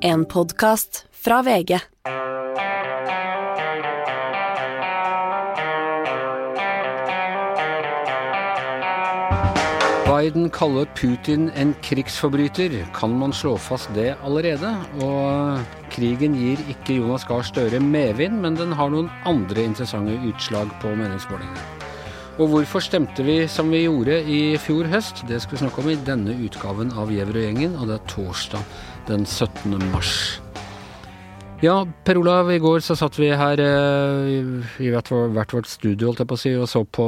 En podkast fra VG. Biden kaller Putin en krigsforbryter. Kan man slå fast det allerede? Og krigen gir ikke Jonas Gahr Støre medvind, men den har noen andre interessante utslag på meningsmålingene. Og hvorfor stemte vi som vi gjorde i fjor høst? Det skal vi snakke om i denne utgaven av Gjever og gjengen, og det er torsdag den 17. mars. Ja, Per Olav, i går så satt vi her uh, i hvert, vårt studio holdt jeg på å si, og så på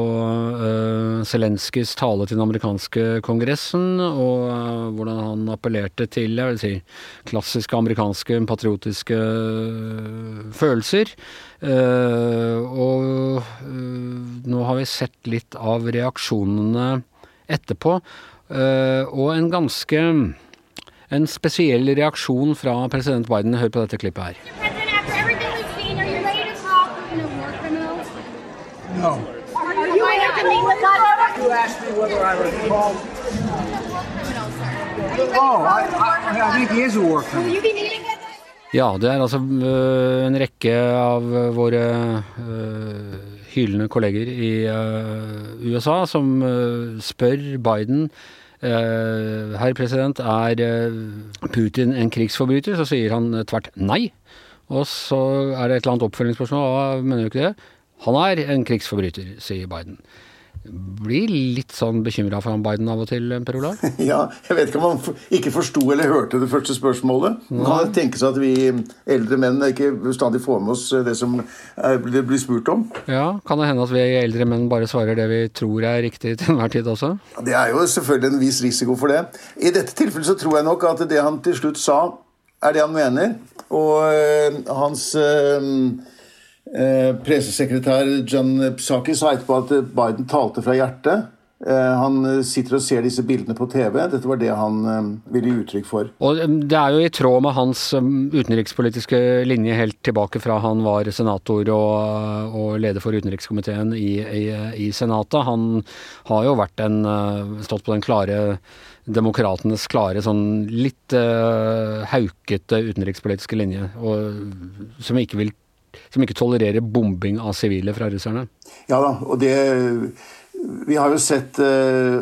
uh, Zelenskyjs tale til den amerikanske kongressen, og uh, hvordan han appellerte til jeg vil si, klassiske amerikanske patriotiske følelser. og nå har vi sett litt av reaksjonene etterpå, og en ganske en spesiell reaksjon fra president Biden. Hør på dette klippet her. No. Oh, I, I, I think he is a war criminal. Ja, det er altså uh, en rekke av våre uh, hylende kolleger i uh, USA som spør Biden herr president, er Putin en krigsforbryter? Så sier han tvert nei. Og så er det et eller annet oppfølgingsspørsmål. Hva mener du ikke det? Han er en krigsforbryter, sier Biden. Blir litt sånn bekymra for han Biden av og til, Per Olav? Ja, jeg vet ikke om han ikke forsto eller hørte det første spørsmålet. Man kan tenke seg at vi eldre menn ikke stadig får med oss det som det blir spurt om. Ja, Kan det hende at vi eldre menn bare svarer det vi tror er riktig til enhver tid også? Det er jo selvfølgelig en viss risiko for det. I dette tilfellet så tror jeg nok at det han til slutt sa, er det han mener. Og øh, hans øh, Eh, pressesekretær John Psaki sa etterpå at Biden talte fra hjertet. Eh, han sitter og ser disse bildene på TV. Dette var det han eh, ville gi uttrykk for. Og Det er jo i tråd med hans utenrikspolitiske linje helt tilbake fra han var senator og, og leder for utenrikskomiteen i, i, i, Senatet. Han har jo vært en, stått på den klare demokratenes klare, sånn litt uh, haukete utenrikspolitiske linje, og, som ikke vil som ikke tolererer bombing av sivile fra russerne. Ja da, og det Vi har jo sett uh,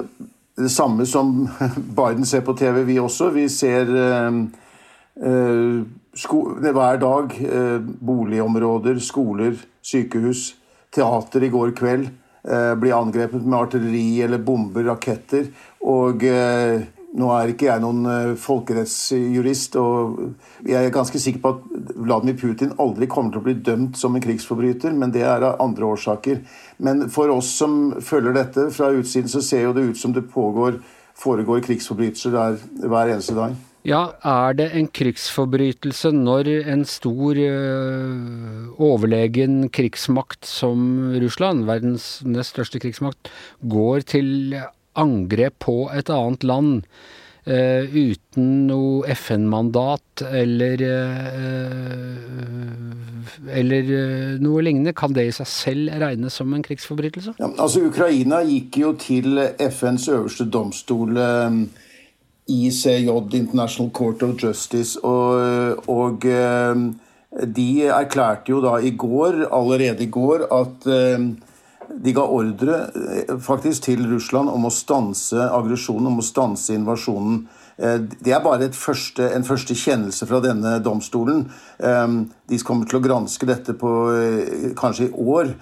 det samme som Biden ser på TV, vi også. Vi ser uh, uh, sko hver dag boligområder, skoler, sykehus, teater i går kveld bli angrepet med artilleri eller bomber, raketter. Og nå er ikke jeg noen eh, folkerettsjurist, og jeg er ganske sikker på at Vladimir Putin aldri kommer til å bli dømt som en krigsforbryter, men det er av andre årsaker. Men for oss som følger dette fra utsiden, så ser jo det ut som det pågår, foregår krigsforbrytelser der hver eneste dag. Ja, er det en krigsforbrytelse når en stor øh, overlegen krigsmakt som Russland, verdens nest største krigsmakt, går til angrep på et annet land uh, uten noe FN-mandat eller uh, eller noe lignende, kan det i seg selv regnes som en krigsforbrytelse? Ja, altså Ukraina gikk jo til FNs øverste domstol, ICJ, International Court of Justice, og, og de erklærte jo da i går, allerede i går, at de ga ordre eh, faktisk til Russland om å stanse aggresjonen, om å stanse invasjonen. Eh, det er bare første, en første kjennelse fra denne domstolen. Eh, de kommer til å granske dette på kanskje i år.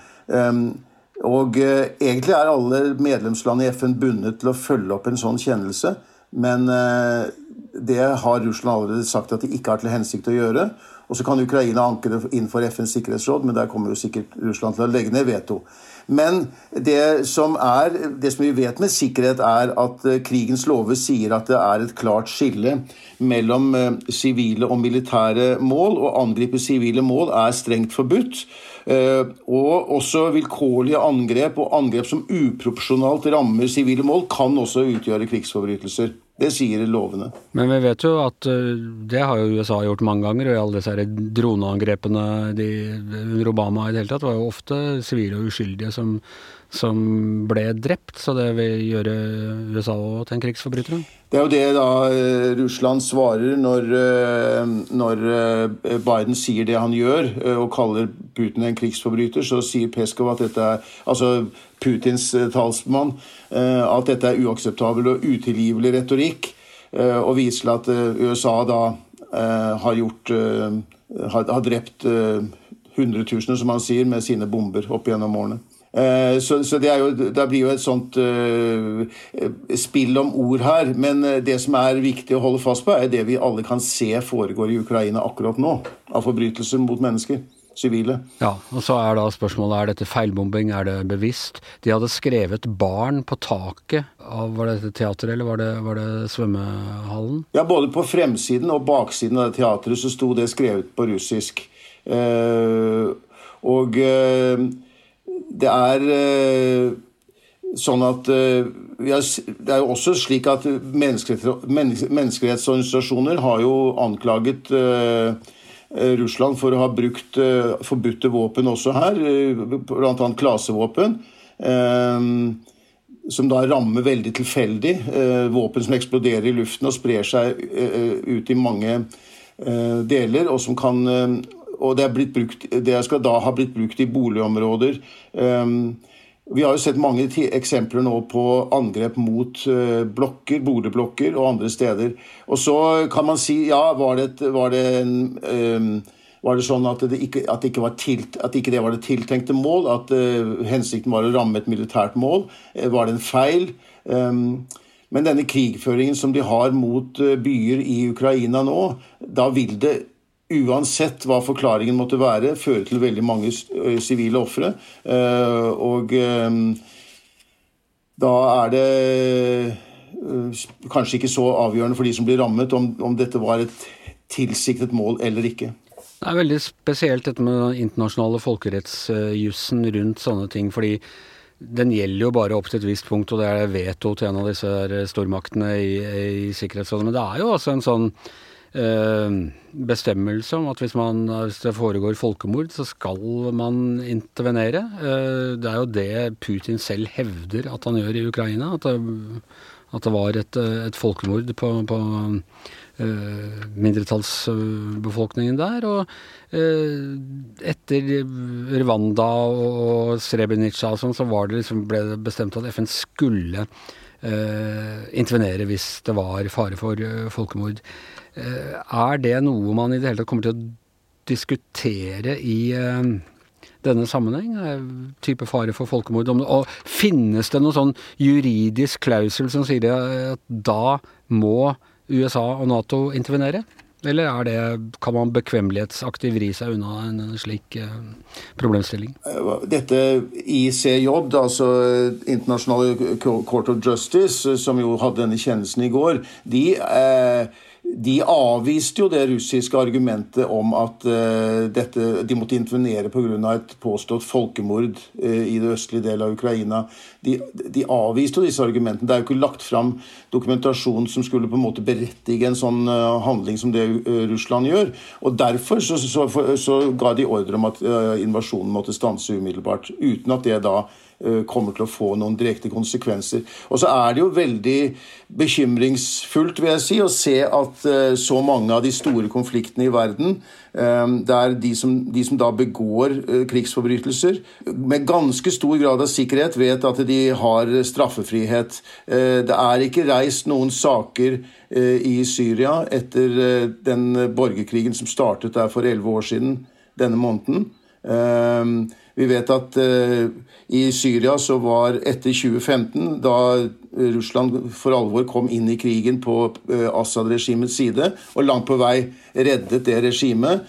Og egentlig er alle medlemsland i FN bundet til å følge opp en sånn kjennelse. Men det har Russland allerede sagt at de ikke har til hensikt å gjøre. Og så kan Ukraina anke det innenfor FNs sikkerhetsråd, men der kommer jo sikkert Russland til å legge ned veto. Men det som, er, det som vi vet med sikkerhet, er at eh, krigens lover sier at det er et klart skille mellom eh, sivile og militære mål. Å angripe sivile mål er strengt forbudt. Eh, og også vilkårlige angrep og angrep som uproporsjonalt rammer sivile mål, kan også utgjøre krigsforbrytelser. Det sier lovene. Men vi vet jo at det har jo USA gjort mange ganger. Og alle disse droneangrepene under Obama i det hele tatt var jo ofte sivile og uskyldige som, som ble drept, så det vil gjøre USA til en krigsforbryter? Det er jo det da eh, Russland svarer når, eh, når eh, Biden sier det han gjør og kaller Putin en krigsforbryter. Så sier Peskov at dette er altså Putins talsmann at dette er uakseptabel og utilgivelig retorikk, og viser at USA da har gjort har drept hundretusener, som han sier, med sine bomber opp gjennom årene. Eh, så, så, det, jo, det, blir jo et sånt uh, spill om ord her. Men eh, det som er viktig å holde fast på, er det vi alle kan se foregår i Ukraina akkurat nå. Av forbrytelser mot mennesker. Sivile. Ja, og så er da spørsmålet er dette feilbombing, er det bevisst? De hadde skrevet 'barn' på taket av var det teateret eller var det, var det svømmehallen? Ja, både på fremsiden og baksiden av det teatret så sto det skrevet på russisk. Uh, og uh, det er eh, sånn at eh, Det er jo også slik at menneskerettsorganisasjoner har jo anklaget eh, Russland for å ha brukt forbudte våpen også her, bl.a. klasevåpen. Som da rammer veldig tilfeldig. Våpen som eksploderer i luften og sprer seg ut i mange deler, og som kan og det, brukt, det, skal da ha blitt brukt i boligområder. Um, vi har jo sett mange eksempler nå på angrep mot uh, blokker, boligblokker og andre steder. Og så kan man si ja, var det, var det, en, um, var det sånn at det, ikke, at, ikke tilt, at ikke, det var det tiltenkte mål? At uh, hensikten var å ramme et militært mål? Uh, var det en feil? Um, men denne krigføringen som de har mot byer i Ukraina nå, da vil det uansett hva forklaringen måtte være, føre til veldig mange sivile ofre. Eh, og eh, da er det kanskje ikke så avgjørende for de som blir rammet, om, dette var et tilsiktet mål eller ikke. Det er veldig spesielt dette med den internasjonale folkerettsjussen rundt sånne ting. fordi den gjelder jo bare opp til et visst punkt, og det er veto til en av disse stormaktene i, i Sikkerhetsrådet. Men det er jo også en sånn bestemmelse om at hvis, man, hvis, det foregår folkemord, så skal man intervenere. Eh, det er jo det Putin selv hevder at han gjør i Ukraina. At det, at det var et, et, folkemord på, på uh, mindretallsbefolkningen der. Og etter Rwanda og Srebrenica og sånn, så det liksom, ble det bestemt at FN skulle intervenere hvis det var fare for folkemord. Eh, er det noe man i det hele tatt kommer til å diskutere i eh, denne sammenheng? Eh, type fare for folkemord? Og finnes det noen sånn juridisk klausul som sier at da må USA og Nato intervenere? Eller er det, kan man bekvemmelighetsaktig vri seg unna en, slik eh, problemstilling? Dette ICJ, altså International Court of Justice, som jo hadde denne kjennelsen i går, de eh, de avviste jo det russiske argumentet om at uh, dette, de måtte intervenere pga. et påstått folkemord uh, i det østlige del av Ukraina. De, de, avviste jo disse argumentene. Det er jo ikke lagt fram dokumentasjon som skulle på en måte berettige en sånn uh, handling som det Russland gjør. Og Derfor så, så, så, så ga de ordre om at invasjonen måtte stanse umiddelbart, uten at det da Eh, kommer til å få noen direkte konsekvenser. Og så er det jo veldig bekymringsfullt, vil jeg si, å se at eh, så mange av de store konfliktene i verden, eh, der de som, de som da begår krigsforbrytelser, med ganske stor grad av sikkerhet vet at de har straffefrihet. Det er ikke reist noen saker i Syria etter den borgerkrigen som startet der for elleve år siden denne måneden. Vi vet at eh, i Syria så var etter 2015, da Russland for alvor kom inn i krigen på eh, Assad-regimets side, og langt på vei reddet det regimet,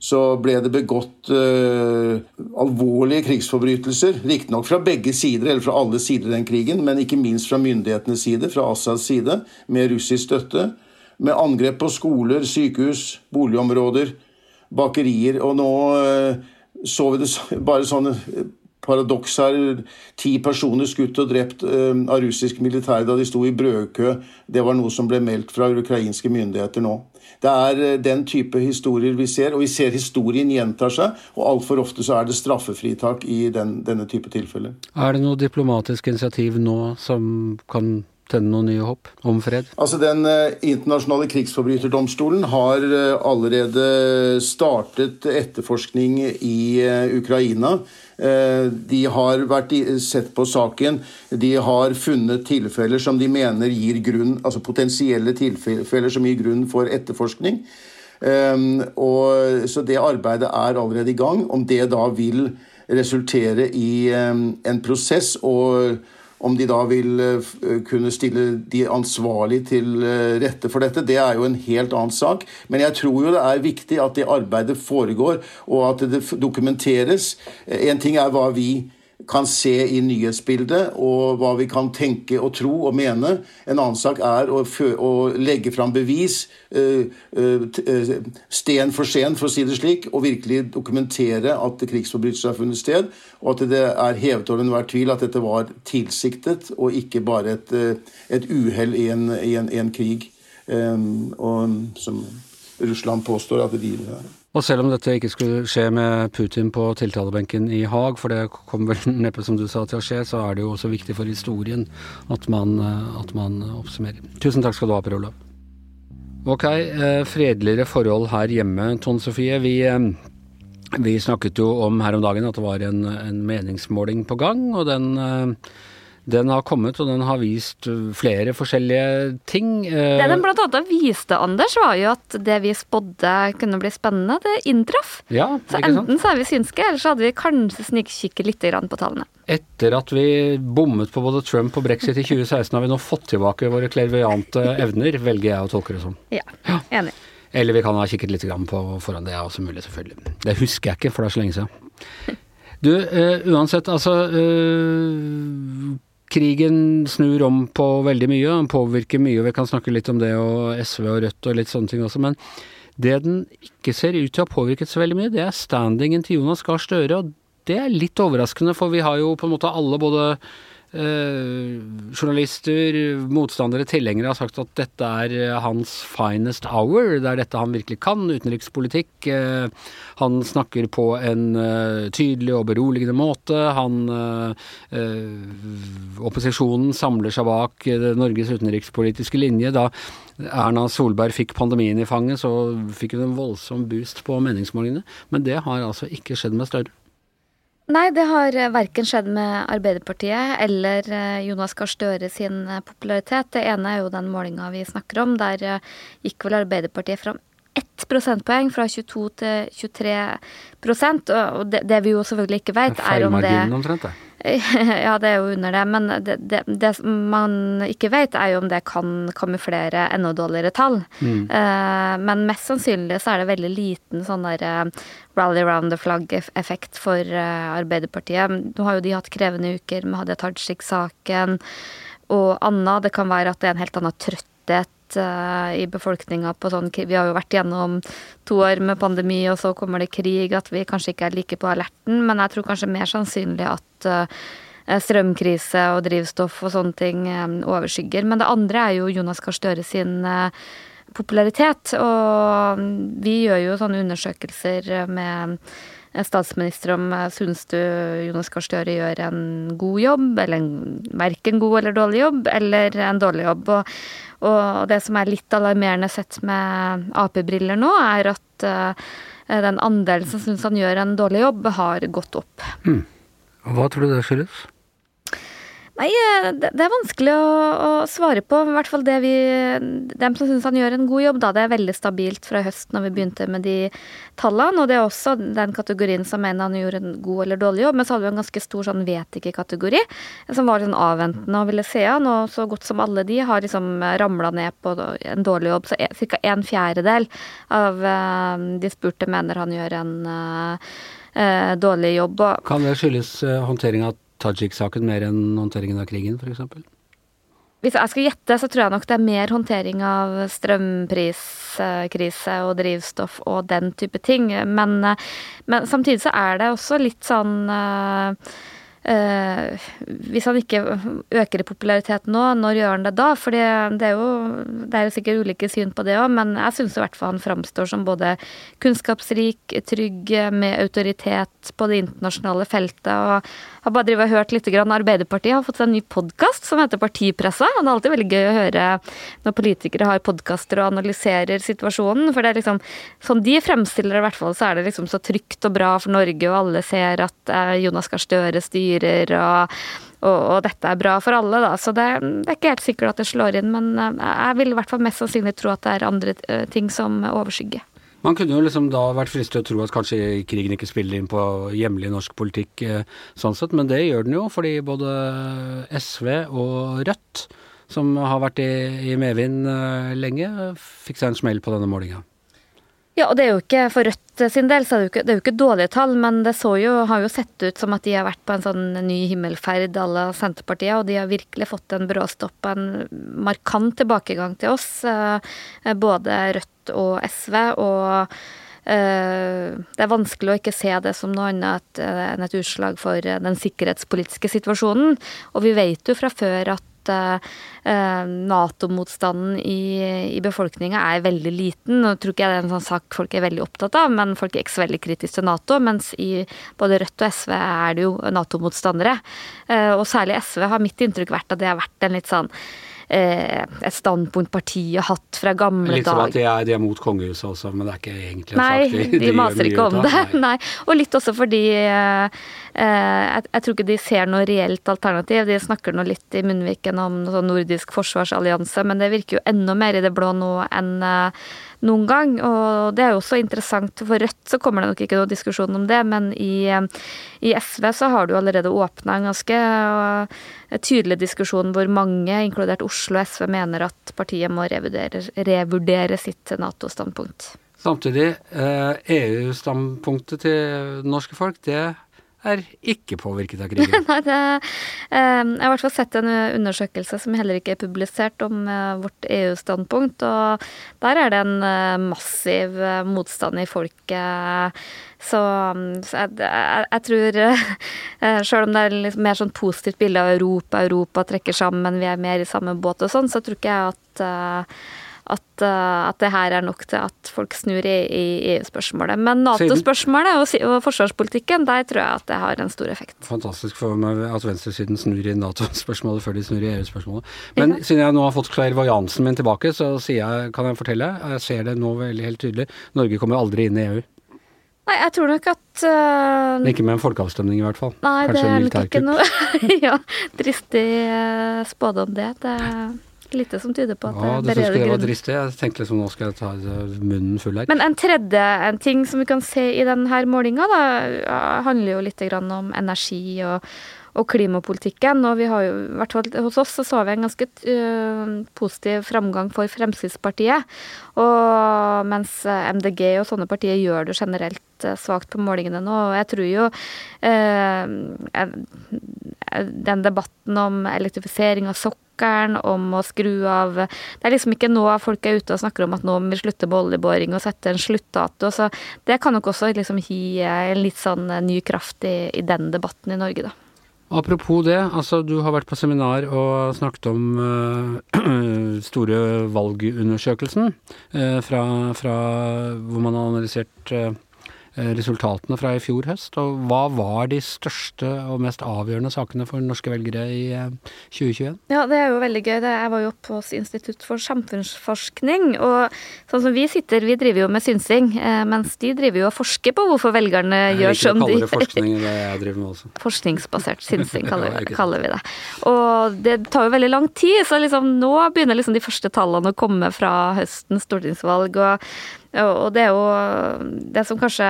så ble det begått eh, alvorlige krigsforbrytelser. Riktignok fra begge sider, eller fra alle sider i den krigen, men ikke minst fra myndighetenes side, fra Assads side, med russisk støtte. Med angrep på skoler, sykehus, boligområder, bakerier. Og nå uh, så vi det bare sånn paradoks her. Ti personer skutt og drept av russisk militær da de sto i brødkø. Det var noe som ble meldt fra ukrainske myndigheter nå. Det er den type historier vi ser, og vi ser historien gjentar seg. Og altfor ofte så er det straffefritak i den, denne type tilfeller. Er det noe diplomatisk initiativ nå som kan tenne noen nye håp om fred? Altså Den uh, internasjonale krigsforbryterdomstolen har uh, allerede startet etterforskning i uh, Ukraina. De har vært sett på saken. De har funnet tilfeller som de mener gir grunn, altså potensielle tilfeller som gir grunn for etterforskning. Og, så det arbeidet er allerede i gang. Om det da vil resultere i en prosess og om de da vil eh, kunne stille de ansvarlige til eh, rette for dette, det er jo en helt annen sak. Men jeg tror jo det er viktig at det arbeidet foregår, og at det dokumenteres. Eh, en ting er hva vi kan se i nyhetsbildet, og hva vi kan tenke og tro og mene. En annen sak er å, å legge fram bevis, uh, uh, sten for sten, for å si det slik, og virkelig dokumentere at krigsforbrytelser har funnet sted, og at det er hevet over enhver tvil at dette var tilsiktet, og ikke bare et, et uhell i, i, i, en krig, um, og, som Russland påstår at det driver er. Og selv om dette ikke skulle skje med Putin på tiltalebenken i Haag, for det kommer vel neppe, som du sa, til å skje, så er det jo også viktig for historien at man, at man oppsummerer. Tusen takk skal du ha, Per Olav. Ok, eh, fredeligere forhold her hjemme, Tone Sofie. Vi, eh, vi, snakket jo om her om dagen at det var en, en meningsmåling på gang, og den eh, den har kommet, og den har vist uh, flere forskjellige ting. Det den blant annet viste, Anders, var jo at det vi spådde kunne bli spennende, det inntraff. Ja, så enten så er vi synske, eller så hadde vi kanskje snikkikket litt på tallene. Etter at vi bommet på både Trump og brexit i 2016, har vi nå fått tilbake våre klerviante evner, velger jeg å tolke det som. Ja, enig. Eller vi kan ha kikket litt på foran, det er også mulig, selvfølgelig. Det husker jeg ikke, for det er så lenge siden. Du, uh, uansett, altså uh, krigen snur om på veldig mye, den påvirker mye, og vi kan snakke litt om det og SV og Rødt og litt sånne ting også, men det den ikke ser ut til å ha påvirket så veldig mye, det er standingen til Jonas Gahr Støre, og det er litt overraskende, for vi har jo på en måte alle både journalister, motstandere, tilhengere har sagt at dette er eh, hans finest hour. Det er dette han virkelig kan, utenrikspolitikk. Eh, han snakker på en tydelig og beroligende måte. Han Opposisjonen samler seg bak Norges utenrikspolitiske linje. Da Erna Solberg fikk pandemien i fanget, så fikk hun en voldsom boost på meningsmålingene. Men det har altså ikke skjedd med Støre. Nei, det har eh, verken skjedd med Arbeiderpartiet eller eh, Jonas Gahr Støre sin eh, popularitet. Det ene er jo den målinga vi snakker om. Der gikk vel Arbeiderpartiet fram ett prosentpoeng fra 22 til 23% og det, det vi jo selvfølgelig ikke vet, er om det omtrent, det. Ja, det er jo under det. Men det, det, det, man ikke vet, er jo om det kan kamuflere enda dårligere tall. Mm. Uh, men mest sannsynlig så er det veldig liten sånn der uh, rally around the flag-effekt for uh, Arbeiderpartiet. Nå har jo de hatt krevende uker med Hadia Tajik-saken og Anna. Det kan være at det er en helt annen trøtthet i befolkninga på sånn Vi har jo vært gjennom to år med pandemi, og så kommer det krig, at vi kanskje ikke er like på alerten. Men jeg tror kanskje mer sannsynlig at strømkrise og drivstoff og sånne ting overskygger. Men det andre er jo Jonas Gahr Støre sin popularitet. Og vi gjør jo sånne undersøkelser med statsminister om syns du Jonas Gahr Støre gjør en god jobb, eller en verken god eller dårlig jobb, eller en dårlig jobb. Og, og det som er litt alarmerende sett med Ap-briller nå, er at uh, den andelen som syns han gjør en dårlig jobb, har gått opp. Mm. Hva tror du det skyldes? Nei, eh, det, er vanskelig å, å, svare på. I hvert fall det vi Dem som syns han gjør en god jobb, da. Det er veldig stabilt fra høst når vi begynte med de tallene. Og det er også den kategorien som mener han gjorde en god eller dårlig jobb. Men så hadde vi en ganske stor sånn vet ikke-kategori, som var sånn avventende og ville se han. Og så godt som alle de har liksom ramla ned på en dårlig jobb. Så ca. en fjerdedel av eh, de spurte mener han gjør en dårlig jobb. Kan det skyldes håndtering av Tajik-saken mer enn håndteringen av krigen, f.eks.? hvis jeg skal gjette, så tror jeg nok det er mer håndtering av strømpriskrise og drivstoff og den type ting. Men, men samtidig så er det også litt sånn uh, Uh, hvis han ikke øker i popularitet nå, når gjør han det da? For det, det er jo sikkert ulike syn på det òg, men jeg syns i hvert fall han framstår som både kunnskapsrik, trygg, med autoritet på det internasjonale feltet. og har bare og hørt litt. Grann. Arbeiderpartiet har fått seg en ny podkast som heter Partipressa. og Det er alltid veldig gøy å høre når politikere har podkaster og analyserer situasjonen. For det er liksom sånn de fremstiller det i hvert fall, så er det liksom så trygt og bra for Norge, og alle ser at eh, Jonas Gahr Støre styrer. Og og, og, dette er bra for alle, da. Så det, det, er ikke helt sikkert at det slår inn, men eh, jeg vil i hvert fall mest sannsynlig tro at det er andre eh, ting som overskygger. Man kunne jo liksom da vært fristet til å tro at kanskje krigen ikke spiller inn på hjemlig norsk politikk eh, sånn sett, men det gjør den jo fordi både SV og Rødt, som har vært i, i medvind lenge, fikk seg en smell på denne målinga. Ja, og det er jo ikke for Rødt sin del, så er det jo ikke, det er jo ikke dårlige tall, men det jo, har jo sett ut som at de har vært på en sånn ny himmelferd à la Senterpartiet, og de har virkelig fått en bråstopp, en markant tilbakegang til oss, eh, både Rødt og SV. og eh, det er vanskelig å ikke se det som noe annet enn et utslag for den sikkerhetspolitiske situasjonen. Og vi vet jo fra før at uh, Nato-motstanden i, i befolkninga er veldig liten. Nå tror ikke jeg det er en sånn sak folk er veldig opptatt av, men folk er ikke så veldig kritiske til Nato. Mens i både Rødt og SV er det jo Nato-motstandere. Uh, og særlig SV har mitt inntrykk vært at det har vært en litt sånn Eh, et standpunkt partiet har hatt fra gamle dager. Litt som at de er, de er mot kongehuset også, men det er ikke egentlig en Nei, sak de, de, maser ikke om det. Nei. Og litt også fordi eh, eh, jeg, jeg, tror ikke de ser noe reelt alternativ. De snakker nå litt i munnviken om sånn nordisk forsvarsallianse, men det virker jo enda mer i det blå nå enn eh, noen gang. Og det er jo også interessant. For Rødt så kommer det nok ikke noe diskusjon om det, men i, i SV så har du allerede åpna en ganske tydelig diskusjon hvor mange, inkludert Oslo og SV, mener at partiet må revurdere, revurdere sitt Nato-standpunkt. Samtidig, EU-standpunktet eh, til norske folk, det er ikke påvirket av krigen. Nei, det, eh, jeg har i hvert fall sett en undersøkelse som heller ikke er publisert om eh, vårt EU-standpunkt, og der er det en eh, massiv motstand i folket. Så, så jeg, jeg, jeg, tror Sjøl om det er litt mer sånn positivt bilde av Europa, Europa trekker sammen, vi er mer i samme båt og sånn, så tror ikke jeg at at, uh, at, det her er nok til at folk snur i, i EU-spørsmålet. Men Nato-spørsmålet og, og, forsvarspolitikken, der tror jeg at det har en stor effekt. Fantastisk for meg at venstresiden snur i Nato-spørsmålet før de snur i EU-spørsmålet. Men ja. siden jeg nå har fått klærvoajansen min tilbake, så jeg, kan jeg fortelle, jeg ser det nå veldig helt tydelig, Norge kommer aldri inn i EU. Nei, jeg tror nok at uh, Ikke med en folkeavstemning, i hvert fall. Nei, Kanskje det er nok ikke noe ja, dristig uh, spådom, det. det lite som tyder på at ja, det er bedre det var dristig. Jeg tenkte liksom nå skal jeg ta munnen full her. Men en tredje en ting som vi kan se i denne målinga, da, handler jo litt om energi og, og klimapolitikken. Og vi har jo, i hvert fall hos oss så så vi en ganske uh, positiv framgang for Fremskrittspartiet. Og mens MDG og sånne partier gjør det generelt uh, svakt på målingene nå. Og jeg tror jo uh, den debatten om elektrifisering av sokkel om å skru av Det er liksom ikke nå folk er ute og snakker om at nå må vi slutte med oljeboring og sette en sluttdato. Så det kan nok også liksom gi en litt sånn ny kraft i, i den debatten i Norge, da. Apropos det, altså du har vært på seminar og snakket om uh, store valgundersøkelsen uh, fra, fra, hvor man har analysert uh, resultatene fra i fjor høst. Og hva var de største og mest avgjørende sakene for norske velgere i 2021? Eh, ja, det er jo veldig gøy. Jeg var jo oppe hos Institutt for samfunnsforskning. Og sånn som vi sitter, vi driver jo med synsing, eh, mens de driver jo og forsker på hvorfor velgerne gjør som de Jeg liker å kalle det forskning, det jeg driver med også. Forskningsbasert synsing kaller, vi, kaller vi det. Og det tar jo veldig lang tid, så liksom nå begynner liksom de første tallene å komme fra høstens stortingsvalg. og og det er jo Det som kanskje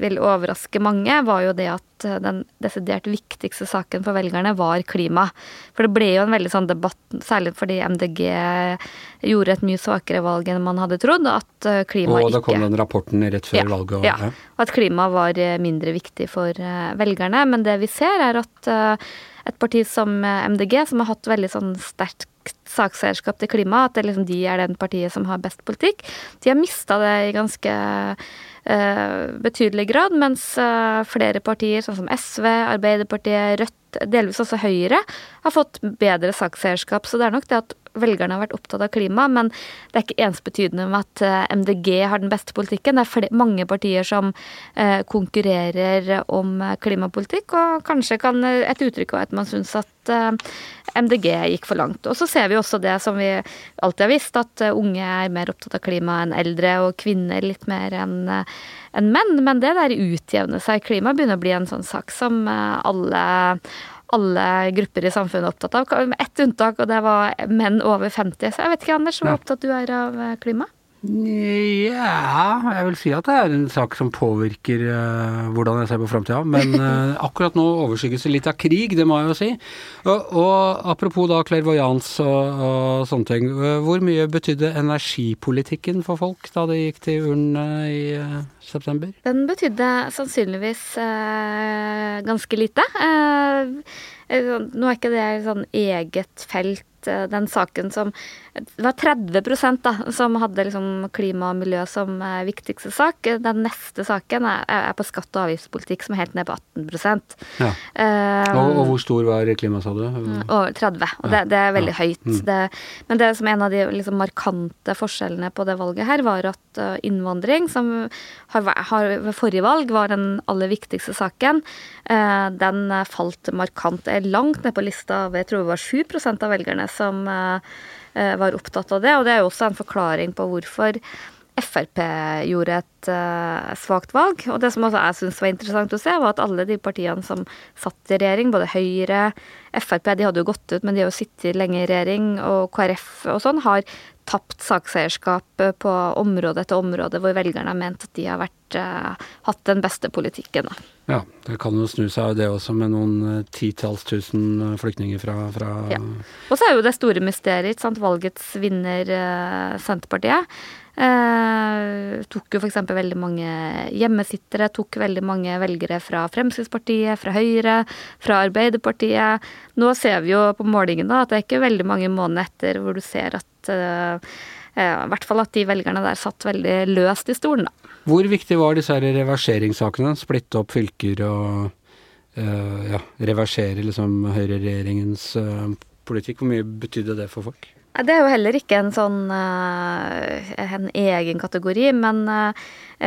vil overraske mange, var jo det at den desidert viktigste saken for velgerne var klima. For det ble jo en veldig sånn debatt, særlig fordi MDG gjorde et mye svakere valg enn man hadde trodd, at klima ikke Og da kom den rapporten rett før ja, valget. Ja, at klima var mindre viktig for velgerne. Men det vi ser, er at et parti som MDG, som har hatt veldig sånn sterkt sakseierskap til klima, at liksom de er den partiet som har best politikk, de har mista det i ganske uh, betydelig grad, mens uh, flere partier, sånn som SV, Arbeiderpartiet, Rødt, delvis også Høyre, har fått bedre sakseierskap. Så det er nok det at velgerne har vært opptatt av klima, men det er ikke ensbetydende med at eh, MDG har den beste politikken. Det er mange partier som eh, konkurrerer om eh, klimapolitikk, og kanskje kan et uttrykk være at man syns at MDG gikk for langt. Og så ser vi også det som vi alltid har visst, at unge er mer opptatt av klima enn eldre, og kvinner litt mer enn enn menn. Men det der utjevner seg. Klima begynner å bli en sånn sak som alle alle grupper i samfunnet opptatt av. Med ett unntak, og det var menn over 50. Så jeg vet ikke, Anders, hvor opptatt du er av eh, klima? Ja, jeg vil si at det er en sak som påvirker uh, hvordan jeg ser på framtida. Men uh, akkurat nå overskygges det litt av krig, det må jeg jo si. Og, og apropos da clairvoyance og, og, sånne ting. Uh, hvor mye betydde energipolitikken for folk da det gikk til urnene i september? Den betydde sannsynligvis ganske lite. nå er ikke det sånn eget felt den saken som det var 30 da, som hadde liksom klima og miljø som eh, viktigste sak. Den neste saken er, er på skatt- og avgiftspolitikk, som er helt ned på 18 ja. um, og, og, hvor stor var klima, sa du? Over 30. Og det, det, er veldig ja. høyt. Mm. Det, men det som er en av de liksom, markante forskjellene på det valget her, var at innvandring, som har, har, ved forrige valg var den aller viktigste saken, den falt markant. er langt ned på lista av jeg tror det var 7% av velgerne som Eh, var opptatt av det. Og det er jo også en forklaring på hvorfor Frp gjorde et uh, svakt valg. Og det som også jeg syns var interessant å se, var at alle de partiene som satt i regjering, både Høyre, Frp, de hadde jo gått ut, men de har jo sittet lenge i regjering, og KrF og sånn, har tapt sakseierskap på område etter område hvor velgerne har ment at de har vært, uh, hatt den beste politikken. Da. Ja, det kan jo snu seg det også, med noen uh, titalls tusen flyktninger fra, fra ja. Og så er jo det store mysteriet, sant, valgets vinner uh, Senterpartiet. Eh, tok jo f.eks. veldig mange hjemmesittere, tok veldig mange velgere fra Fremskrittspartiet, fra Høyre, fra Arbeiderpartiet. Nå ser vi jo på målingen da, at det er ikke veldig mange måneder etter hvor du ser at eh, eh, i hvert fall at de velgerne der satt veldig løst i stolen, da. Hvor viktig var disse reverseringssakene? Splitte opp fylker og uh, ja, reversere liksom høyreregjeringens uh, politikk. Hvor mye betydde det for folk? Det er jo heller ikke en sånn uh, en egen kategori, men uh,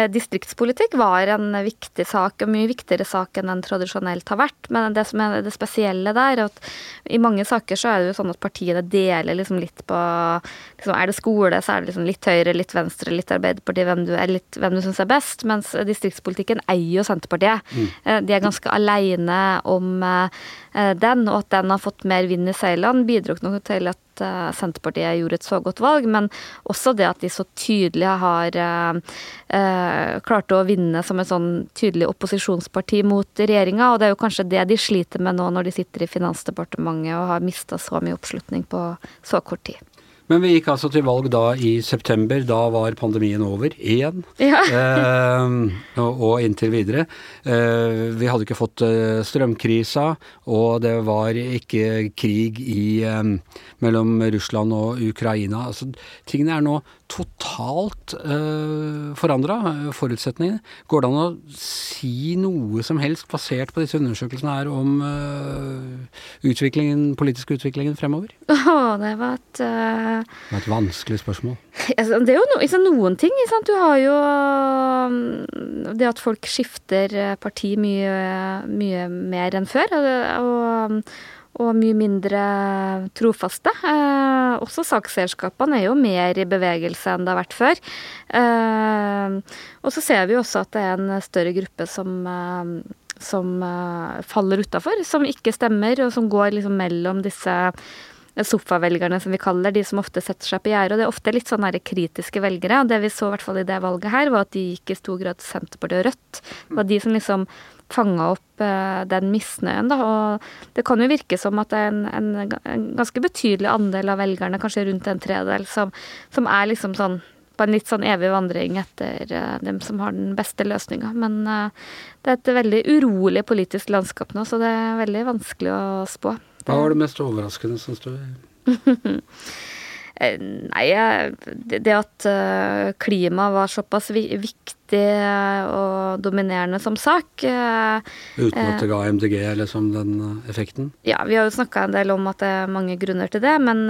distriktspolitikk var en viktig sak, og mye viktigere sak enn den tradisjonelt har vært. Men det som er det spesielle der, er at i mange saker så er det jo sånn at partiene deler liksom litt på liksom, Er det skole, så er det liksom litt Høyre, litt Venstre, litt Arbeiderpartiet, hvem du, litt, hvem du syns er best. Mens distriktspolitikken eier jo Senterpartiet. Mm. Uh, de er ganske aleine om den, og at den har fått mer vind i seilene, bidro nok til at Eh, Senterpartiet gjorde et så godt valg, men også det at de så tydelig har eh, eh, klart å vinne som et sånn tydelig opposisjonsparti mot regjeringa. Og det er jo kanskje det de sliter med nå når de sitter i Finansdepartementet og har mista så mye oppslutning på så kort tid. Men vi gikk altså til valg da i september. Da var pandemien over igjen. Ja. eh, og, og, inntil videre. Eh, vi hadde ikke fått eh, strømkrisa, og det var ikke krig i, eh, mellom Russland og Ukraina. Altså, tingene er nå totalt eh, forandra, forutsetningene. Går det an å si noe som helst basert på disse undersøkelsene her om uh, utviklingen, politiske utviklingen fremover? Åh, det var et. Det er et vanskelig spørsmål. Det er jo no, noen ting. Du har jo mm, det at folk skifter parti mye, mye mer enn før. og, og og mye mindre trofaste. Eh, også saksselskapene er jo mer i bevegelse enn det har vært før. Eh, og så ser vi også at det er en større gruppe som, eh, som eh, faller utafor, som ikke stemmer, og som går liksom mellom disse sofavelgerne, som vi kaller de som ofte setter seg på gjerdet. Og det er ofte litt sånn kritiske velgere. Og det vi så i hvert fall i det valget her, var at de gikk i stor grad Senterpartiet og Rødt. Det var de som liksom fanga opp eh, den misnøyen. Da. Og det kan jo virke som at det er en, en, en ganske betydelig andel av velgerne, kanskje rundt en tredel, som, som, er liksom sånn på en litt sånn evig vandring etter uh, dem som har den beste løsninga. Men det er et veldig urolig politisk landskap nå, så det er veldig vanskelig å spå. Hva var det mest overraskende, syns du? Nei, det at klima var såpass viktig og dominerende som sak Uten at det ga MDG liksom den effekten? Ja, vi har jo snakka en del om at det er mange grunner til det, men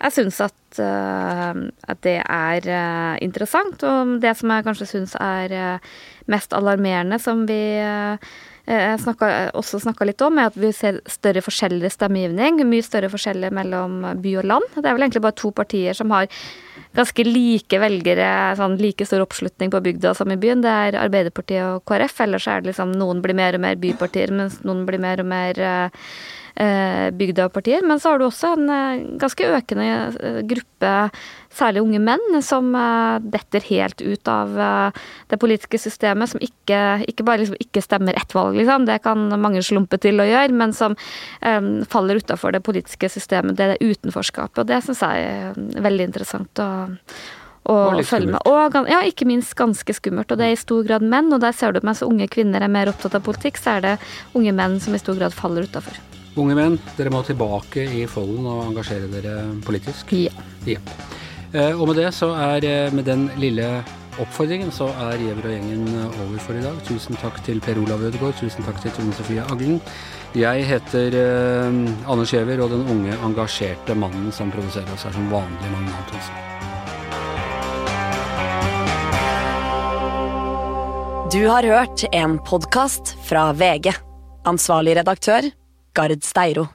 jeg syns at, at, det er interessant. Og det som jeg kanskje syns er mest alarmerende, som vi snakket, også snakka litt om, er at vi ser større forskjeller i stemmegivning. Mye større forskjeller mellom by og land. Det er vel egentlig bare to partier som har ganske like velgere, sånn like stor oppslutning på bygda som i byen. Det er Arbeiderpartiet og KrF. Ellers er det liksom noen blir mer og mer bypartier, mens noen blir mer og mer Eh, bygda-partier. Men så har du også en eh, ganske økende eh, gruppe, særlig unge menn, som detter helt ut av det politiske systemet. Som ikke, ikke bare liksom ikke stemmer ett valg, liksom. Det kan mange slumpe til å gjøre. Men som um, faller utafor det politiske systemet, det er utenforskapet. Og det syns jeg er veldig interessant. å og, og følge med. Og ja, ikke minst ganske skummelt. Og det er i stor grad menn, og der ser du mens unge kvinner er mer opptatt av politikk, så er det unge menn som i stor grad faller utafor. Unge menn, dere må tilbake i folden og engasjere dere politisk. Ja. ja. Eh, og med det så er eh, med den lille oppfordringen så er Gjever og gjengen eh, over for i dag. Tusen takk til Per Olav Ødegaard, tusen takk til Tone Sofie Aglen. Jeg heter Anders Gjever, og den unge, engasjerte mannen som produserer oss, er som vanlig Magne Antonsen. Du har hørt en podkast fra VG. Ansvarlig redaktør Gard Steiro.